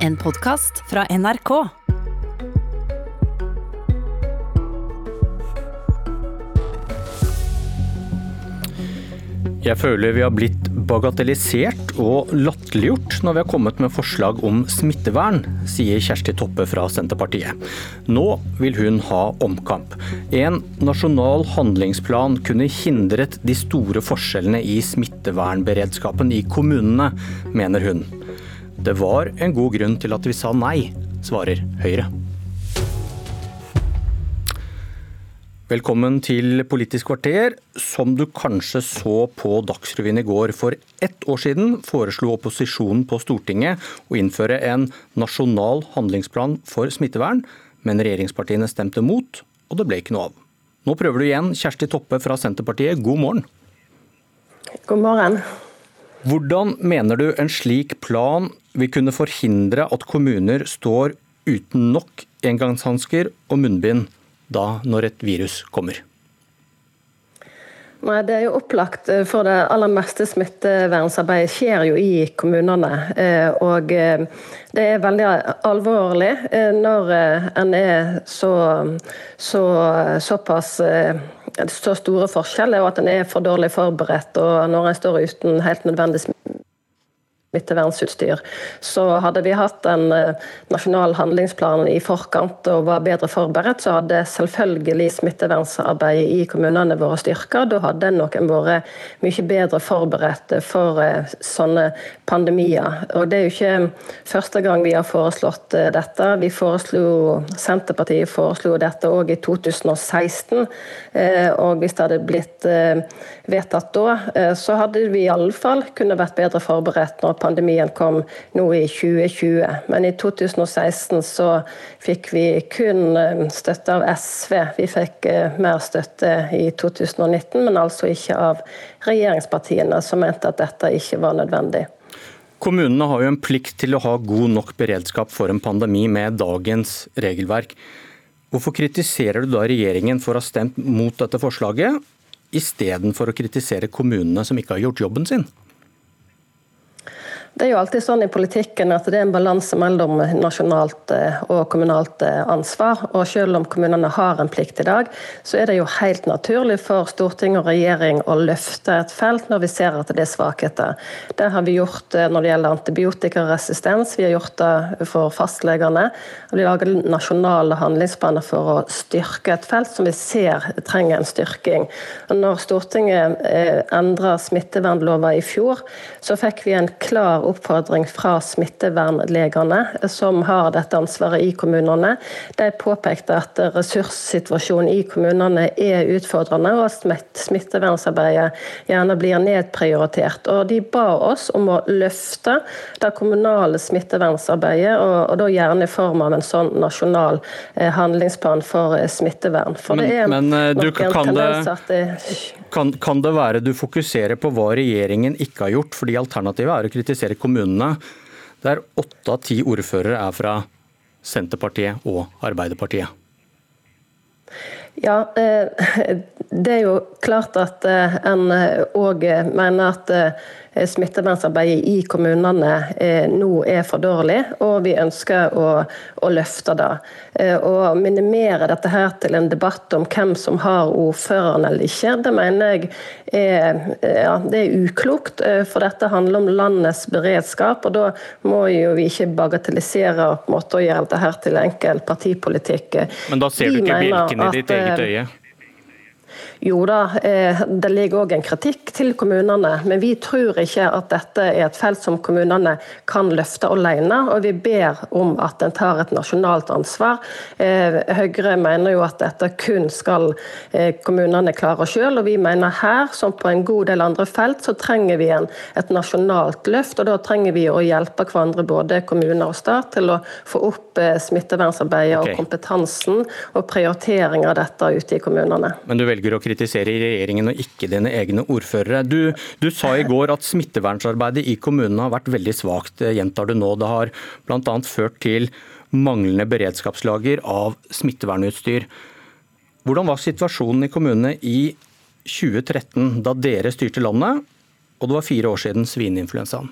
En podkast fra NRK. Jeg føler vi har blitt bagatellisert og latterliggjort når vi har kommet med forslag om smittevern, sier Kjersti Toppe fra Senterpartiet. Nå vil hun ha omkamp. En nasjonal handlingsplan kunne hindret de store forskjellene i smittevernberedskapen i kommunene, mener hun. Det var en god grunn til at vi sa nei, svarer Høyre. Velkommen til Politisk kvarter. Som du kanskje så på Dagsrevyen i går. For ett år siden foreslo opposisjonen på Stortinget å innføre en nasjonal handlingsplan for smittevern, men regjeringspartiene stemte mot, og det ble ikke noe av. Nå prøver du igjen. Kjersti Toppe fra Senterpartiet, god morgen. God morgen. Hvordan mener du en slik plan vil kunne forhindre at kommuner står uten nok engangshansker og munnbind da når et virus kommer? Nei, Det er jo opplagt, eh, for det aller meste smittevernarbeidet skjer jo i kommunene. Eh, og eh, det er veldig alvorlig når en er så, så, såpass så store forskjeller, og at en er for dårlig forberedt, og når en står uten helt nødvendig smittevernsutstyr. Så hadde vi hatt en eh, nasjonal handlingsplan i forkant og var bedre forberedt, så hadde selvfølgelig smittevernarbeidet i kommunene vært styrka. Da hadde noen vært mye bedre forberedt for eh, sånne pandemier. Og det er jo ikke første gang vi har foreslått eh, dette. Vi foreslo, Senterpartiet foreslo dette òg i 2016. Og hvis det hadde blitt vedtatt da, så hadde vi iallfall kunne vært bedre forberedt når pandemien kom nå i 2020. Men i 2016 så fikk vi kun eh, støtte av SV. Vi fikk eh, mer støtte i 2019, men altså ikke av regjeringspartiene, som mente at dette ikke var nødvendig. Kommunene har jo en plikt til å ha god nok beredskap for en pandemi med dagens regelverk. Hvorfor kritiserer du da regjeringen for å ha stemt mot dette forslaget, istedenfor å kritisere kommunene som ikke har gjort jobben sin? Det er jo alltid sånn i politikken at det er en balanse mellom nasjonalt eh, og kommunalt eh, ansvar. Og selv om kommunene har en plikt i dag, så er det jo helt naturlig for storting og regjering å løfte et felt når vi ser at det er svakheter. Det har vi gjort eh, når det gjelder antibiotikaresistens, vi har gjort det for fastlegene. Vi lager nasjonale handlingsplaner for å styrke et felt som vi ser trenger en styrking. Når Stortinget endra smittevernlova i fjor, så fikk vi en klar klar oppfordring fra smittevernlegene, som har dette ansvaret i kommunene. De påpekte at ressurssituasjonen i kommunene er utfordrende, og at smittevernarbeidet gjerne blir nedprioritert. Og De ba oss om å løfte det kommunale smittevernarbeidet, og, da gjerne i form av en sånn nasjonal eh, handlingsplan for eh, smittevern. For men, det er men, eh, du, kan, det, kan, kan det være du fokuserer på hva regjeringen ikke har gjort, fordi alternativet er å kritisere flere kommunene, der åtte av ti ordførere er fra Senterpartiet og Arbeiderpartiet? Ja, eh, det er jo klart at eh, en òg mener at eh, Eh, smittevernarbeidet i kommunene eh, nå er for dårlig, og vi ønsker å, å løfte det. Eh, å minimere dette her til en debatt om hvem som har ordføreren eller ikke, det mener jeg er, ja, det er uklokt. For dette handler om landets beredskap, og da må jo vi ikke bagatellisere og gjøre dette her til enkel partipolitikk. Men da ser du ikke bjelken i ditt eget øye? Jo da, eh, det ligger òg en kritikk til kommunene. Men vi tror ikke at dette er et felt som kommunene kan løfte alene. Og vi ber om at en tar et nasjonalt ansvar. Eh, Høyre mener jo at dette kun skal eh, kommunene klare sjøl. Og vi mener her, som på en god del andre felt, så trenger vi en, et nasjonalt løft. Og da trenger vi å hjelpe hverandre, både kommuner og stat, til å få opp smittevernarbeidet okay. og kompetansen og prioritering av dette ute i kommunene. Men du velger å kritisere regjeringen og ikke dine egne ordførere. Du, du sa i går at smittevernsarbeidet i kommunene har vært veldig svakt, gjentar du nå. Det har bl.a. ført til manglende beredskapslager av smittevernutstyr. Hvordan var situasjonen i kommunene i 2013, da dere styrte landet, og det var fire år siden svineinfluensaen?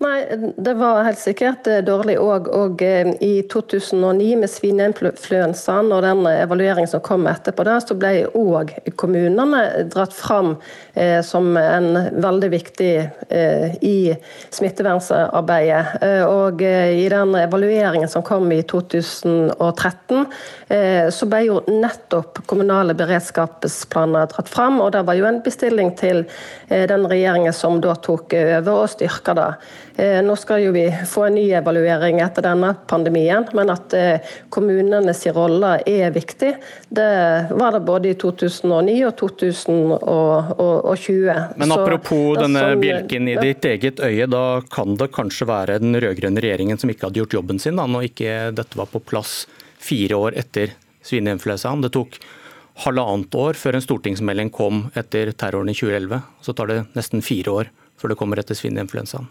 Nei, det var helt sikkert eh, dårlig òg. Og eh, i 2009 med svineinfluensaen og den evalueringen som kom etterpå der, så ble òg kommunene dratt fram eh, som en veldig viktig eh, i smittevernarbeidet. Eh, og eh, i den evalueringen som kom i 2013, så ble jo nettopp kommunale beredskapsplaner dratt fram. Og det var jo en bestilling til den regjeringen som da tok over og styrka det. Eh, nå skal jo vi få en ny evaluering etter denne pandemien, men at eh, kommunenes rolle er viktig, det var det både i 2009 og 2020. Men apropos Så, denne sånn, bjelken i ditt eget øye, da kan det kanskje være den rød-grønne regjeringen som ikke hadde gjort jobben sin, da, når ikke dette var på plass fire år etter svineinfluensaen. Det tok halvannet år før en stortingsmelding kom etter terroren i 2011. Så tar det nesten fire år før det kommer etter svineinfluensaen.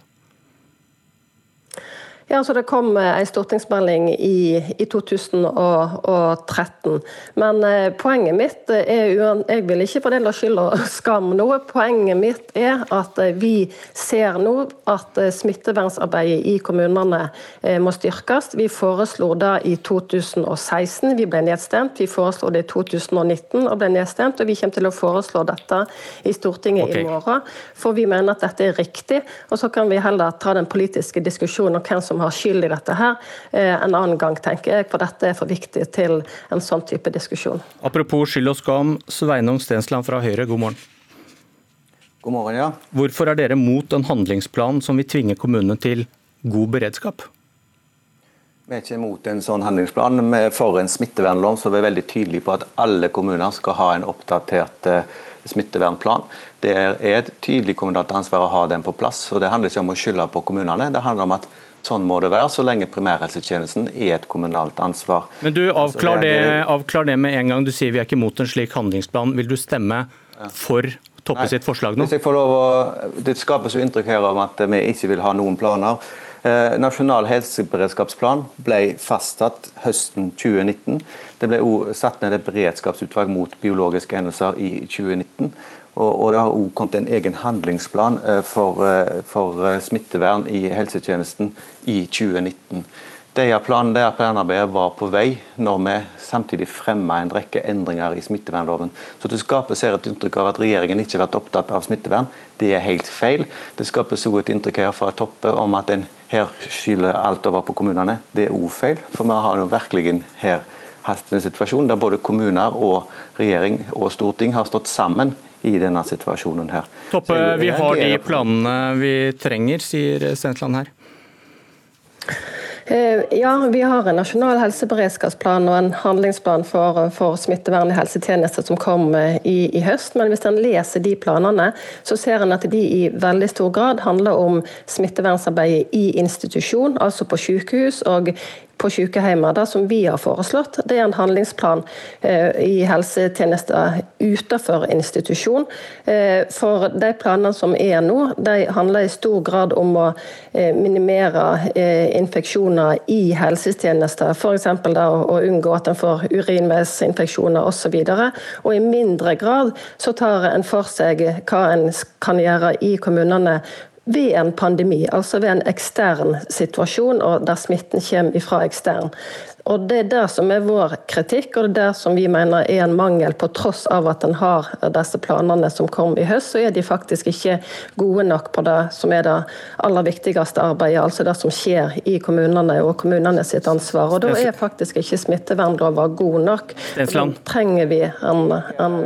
Ja, så Det kom eh, en stortingsmelding i, i 2013. Men eh, poenget mitt er Jeg vil ikke fordele skyld og skam noe. Poenget mitt er at eh, vi ser nå at eh, smittevernarbeidet i kommunene eh, må styrkes. Vi foreslo det i 2016, vi ble nedstemt. Vi foreslo det i 2019 og ble nedstemt. Og vi kommer til å foreslå dette i Stortinget okay. i morgen, for vi mener at dette er riktig. Og så kan vi heller ta den politiske diskusjonen om hvem som har skyld i dette her, eh, en annen gang, tenker jeg. For dette er for viktig til en sånn type diskusjon. Apropos skyld og skam, Sveinung Stensland fra Høyre, god morgen. God morgen, ja. Hvorfor er dere mot en handlingsplan som vil tvinge kommunene til god beredskap? Vi er ikke mot en sånn handlingsplan. Vi er for en smittevernlov så vi er veldig tydelige på at alle kommuner skal ha en oppdatert eh, smittevernplan. Det er et tydelig kommunalt ansvar å ha den på plass. og Det handler ikke om å skylde på kommunene. Det handler om at Sånn må det være, så lenge primærhelsetjenesten er et kommunalt ansvar. Men du, avklar det, avklar det med en gang. Du sier vi er ikke mot en slik handlingsplan. Vil du stemme for Toppe sitt forslag nå? Hvis jeg får lov å, Det skapes jo inntrykk her om at vi ikke vil ha noen planer. Eh, nasjonal helseberedskapsplan ble fastsatt høsten 2019. Det ble også satt ned et beredskapsutvalg mot biologiske hendelser i 2019. Og, det har òg kommet en egen handlingsplan eh, for, eh, for eh, smittevern i helsetjenesten i 2019. Dette planen, det planarbeidet var på vei når vi samtidig fremma en rekke endringer i smittevernloven. Så Det skapes her et inntrykk av at regjeringen ikke har vært opptatt av smittevern. Det er helt feil. Det skapes òg et inntrykk her fra Toppe om at en her skylder alt over på kommunene. Det er òg feil. For vi har jo virkelig her hatt en situasjon der både kommuner og regjering og storting har stått sammen i denne situasjonen her. Toppe, vi har de planene vi trenger, sier Stensland her. Eh, ja, vi har en nasjonal helseberedskapsplan og en handlingsplan for, for smittevern i helsetjenester som kom eh, i, i, høst. Men hvis en leser de planene, så ser en at de i veldig stor grad handler om smittevernarbeidet i institusjon, altså på sykehus og på sykehjemmet. Det som vi har foreslått, det er en handlingsplan eh, i helsetjenester utenfor institusjon. Eh, for de planene som er nå, de handler i stor grad om å eh, minimere infeksjoner i helsetjenester. F.eks. å unngå at en får urinveisinfeksjoner osv. Og, og i mindre grad så tar en for seg hva en kan gjøre i kommunene ved en pandemi, altså ved en ekstern situasjon og der smitten kommer fra ekstern. Og Det er det som er vår kritikk, og det er det som vi mener er en mangel. På tross av at en har disse planene som kom i høst, så er de faktisk ikke gode nok på det som er det aller viktigste arbeidet, altså det som skjer i kommunene og kommunene sitt ansvar. Og Da er faktisk ikke smittevernloven god nok. Da trenger vi en, en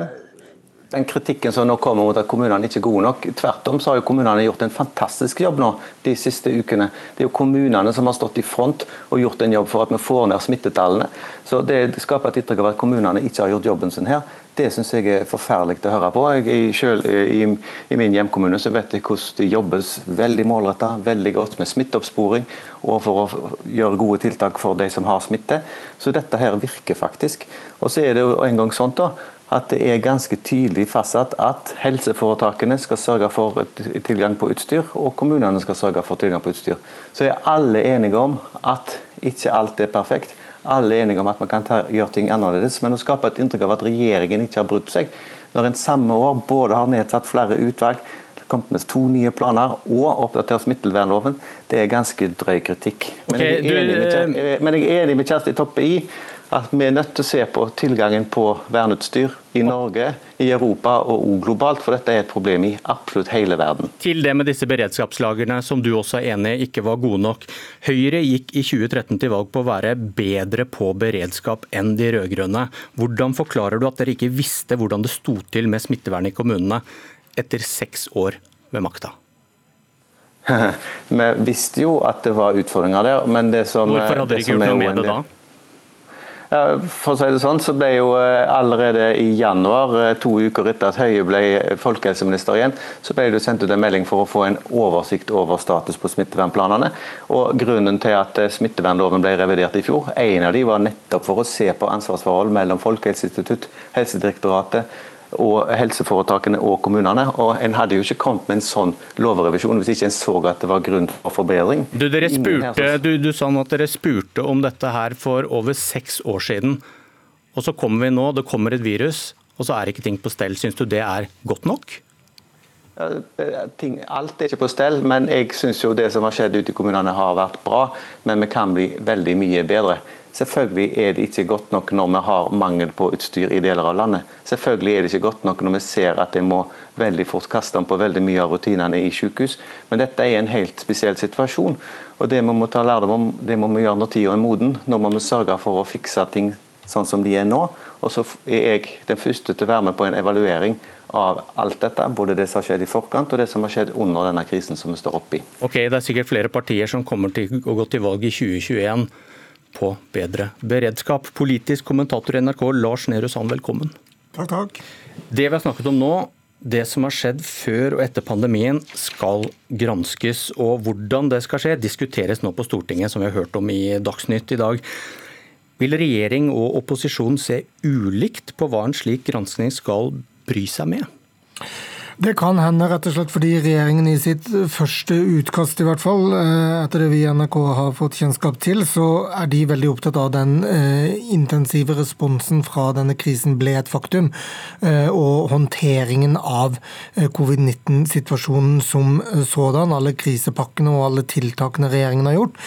den kritikken som nå kommer mot at kommunene ikke er gode nok. Tvert om så har jo kommunene gjort en fantastisk jobb nå de siste ukene. Det er jo kommunene som har stått i front og gjort en jobb for at vi får ned smittetallene. Så Det skaper et inntrykk av at kommunene ikke har gjort jobben sin her. Det syns jeg er forferdelig å høre på. Jeg, selv, i, i, min hjemkommune så vet jeg hvordan det jobbes veldig målretta, veldig godt med smitteoppsporing og for å gjøre gode tiltak for de som har smitte. Så dette her virker faktisk. Og så er det jo en gang sånt da, at det er ganske tydelig fastsatt at helseforetakene skal sørge for tilgang på utstyr, og kommunene skal sørge for tilgang på utstyr. Så er alle enige om at ikke alt er perfekt. Alle er enige om at man kan ta, gjøre ting annerledes, men å skape et inntrykk av at regjeringen ikke har brutt seg, når en samme år både har nedsatt flere utvalg, kommet med to nye planer og oppdatert smittevernloven. Det er ganske drøy kritikk. Men, okay, jeg, er med, eh, men jeg er enig med Kjersti Toppe i at vi er nødt til å se på tilgangen på verneutstyr i Norge, i Europa og også globalt, for dette er et problem i absolutt hele verden. Til det med disse beredskapslagrene, som du også er enig i ikke var gode nok. Høyre gikk i 2013 til valg på å være bedre på beredskap enn de rød-grønne. Hvordan forklarer du at dere ikke visste hvordan det sto til med smittevernet i kommunene etter seks år ved makta? Vi visste jo at det var utfordringer der. men det som... Hvorfor hadde dere ikke gjort noe med det da? For å si det sånn, så ble jo eh, allerede i januar, eh, to uker etter at Høie ble folkehelseminister igjen, så ble det sendt ut en melding for å få en oversikt over status på smittevernplanene. Og Grunnen til at eh, smittevernloven ble revidert i fjor, en av de var nettopp for å se på ansvarsforhold mellom Folkehelseinstitutt, Helsedirektoratet, og helseforetakene og kommunene. og En hadde jo ikke kommet med en sånn lovrevisjon hvis ikke en så at det var grunn for forbedring. Du, spurte, du, du sa at dere spurte om dette her for over seks år siden. Og så kommer vi nå, det kommer et virus, og så er ikke ting på stell. Syns du det er godt nok? Ting, alt er ikke på stell, men jeg syns det som har skjedd ute i kommunene har vært bra. Men vi kan bli veldig mye bedre. Selvfølgelig er det ikke godt nok når vi har mangel på utstyr i deler av landet. Selvfølgelig er det ikke godt nok når vi ser at en må veldig fort kaste om på veldig mye av rutinene i sykehus. Men dette er en helt spesiell situasjon. Og det vi må ta lærdom om, det må vi gjøre når tida er moden. Nå må vi sørge for å fikse ting sånn som de er nå. Og så er jeg den første til å være med på en evaluering av alt dette. Både det som har skjedd i forkant og det som har skjedd under denne krisen som vi står oppe i. Ok, Det er sikkert flere partier som kommer til å gå til valg i 2021 på bedre beredskap. Politisk kommentator i NRK, Lars Nehru Sand, velkommen. Takk, takk. Det vi har snakket om nå, det som har skjedd før og etter pandemien skal granskes. Og hvordan det skal skje, diskuteres nå på Stortinget, som vi har hørt om i Dagsnytt i dag. Vil regjering og opposisjon se ulikt på hva en slik granskning skal bry seg med? Det kan hende rett og slett fordi regjeringen i sitt første utkast, i hvert fall, eh, etter det vi i NRK har fått kjennskap til, så er de veldig opptatt av den eh, intensive responsen fra denne krisen ble et faktum, eh, og håndteringen av covid-19-situasjonen som sådan, alle krisepakkene og alle tiltakene regjeringen har gjort.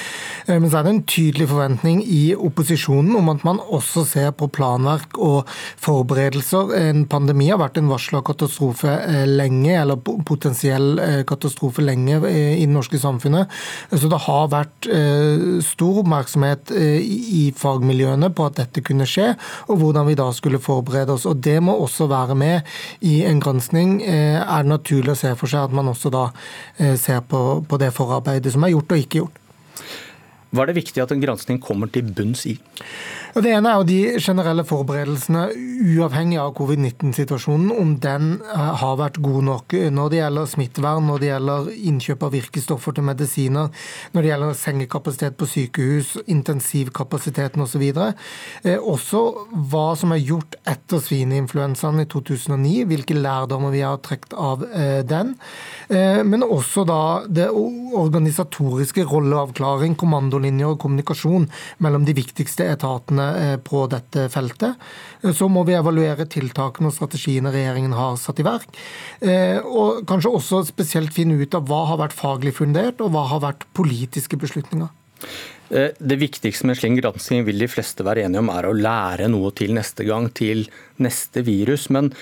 Men så er det en tydelig forventning i opposisjonen om at man også ser på planverk og forberedelser. En pandemi har vært en varsla katastrofe lenge, eller potensiell eh, katastrofe lenge eh, i det norske samfunnet. Så det har vært eh, stor oppmerksomhet i fagmiljøene på at dette kunne skje, og hvordan vi da skulle forberede oss. Og Det må også være med i en gransking. Er det naturlig å se for seg at man også da ser på, på det forarbeidet som er gjort og ikke gjort? Hva er det viktig at en gransking kommer til bunns i? Det ene er jo de generelle forberedelsene, uavhengig av covid-19-situasjonen, om den eh, har vært god nok når det gjelder smittevern, når det gjelder innkjøp av virkestoffer til medisiner, når det gjelder sengekapasitet på sykehus, intensivkapasiteten osv. Eh, også hva som er gjort etter svineinfluensaen i 2009, hvilke lærdommer vi har trukket av eh, den. Men også da det organisatoriske rolleavklaring, kommandolinjer og kommunikasjon mellom de viktigste etatene Eh, på dette feltet. Eh, så må vi evaluere tiltakene og strategiene regjeringen har satt i verk. Eh, og kanskje også spesielt finne ut av hva har vært faglig fundert, og hva har vært politiske beslutninger. Det viktigste med slik gransking vil de fleste være enige om er å lære noe til neste gang, til neste virus. Men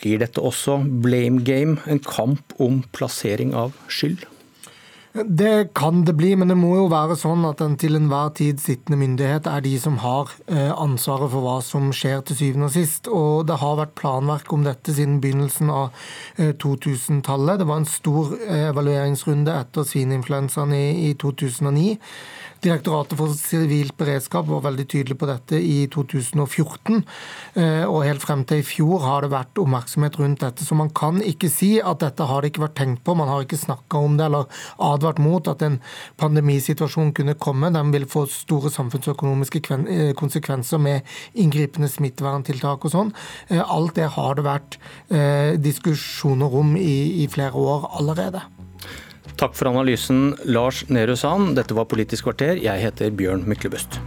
blir dette også blame game, en kamp om plassering av skyld? Det kan det bli, men det må jo være sånn at den til enhver tid sittende myndighet er de som har eh, ansvaret for hva som skjer til syvende og sist. Og det har vært planverk om dette siden begynnelsen av 2000-tallet. Eh, det var en stor eh, evalueringsrunde etter svineinfluensaen i 2009. Direktoratet for sivilt beredskap var veldig tydelig på dette i 2014. Eh, og helt frem til i fjor har det vært oppmerksomhet rundt dette. Så man kan ikke si at dette har det ikke vært tenkt på. Man har ikke snakka om det eller advart mot at en pandemisituasjon kunne komme. Den vil få store samfunnsøkonomiske eh, konsekvenser med inngripende smitteverntiltak og sånn. Eh, alt det har det vært diskusjoner om i, i flere år allerede. Takk for analysen, Lars Nehru Sand. Dette var Politisk kvarter. Jeg heter Bjørn Myklebust.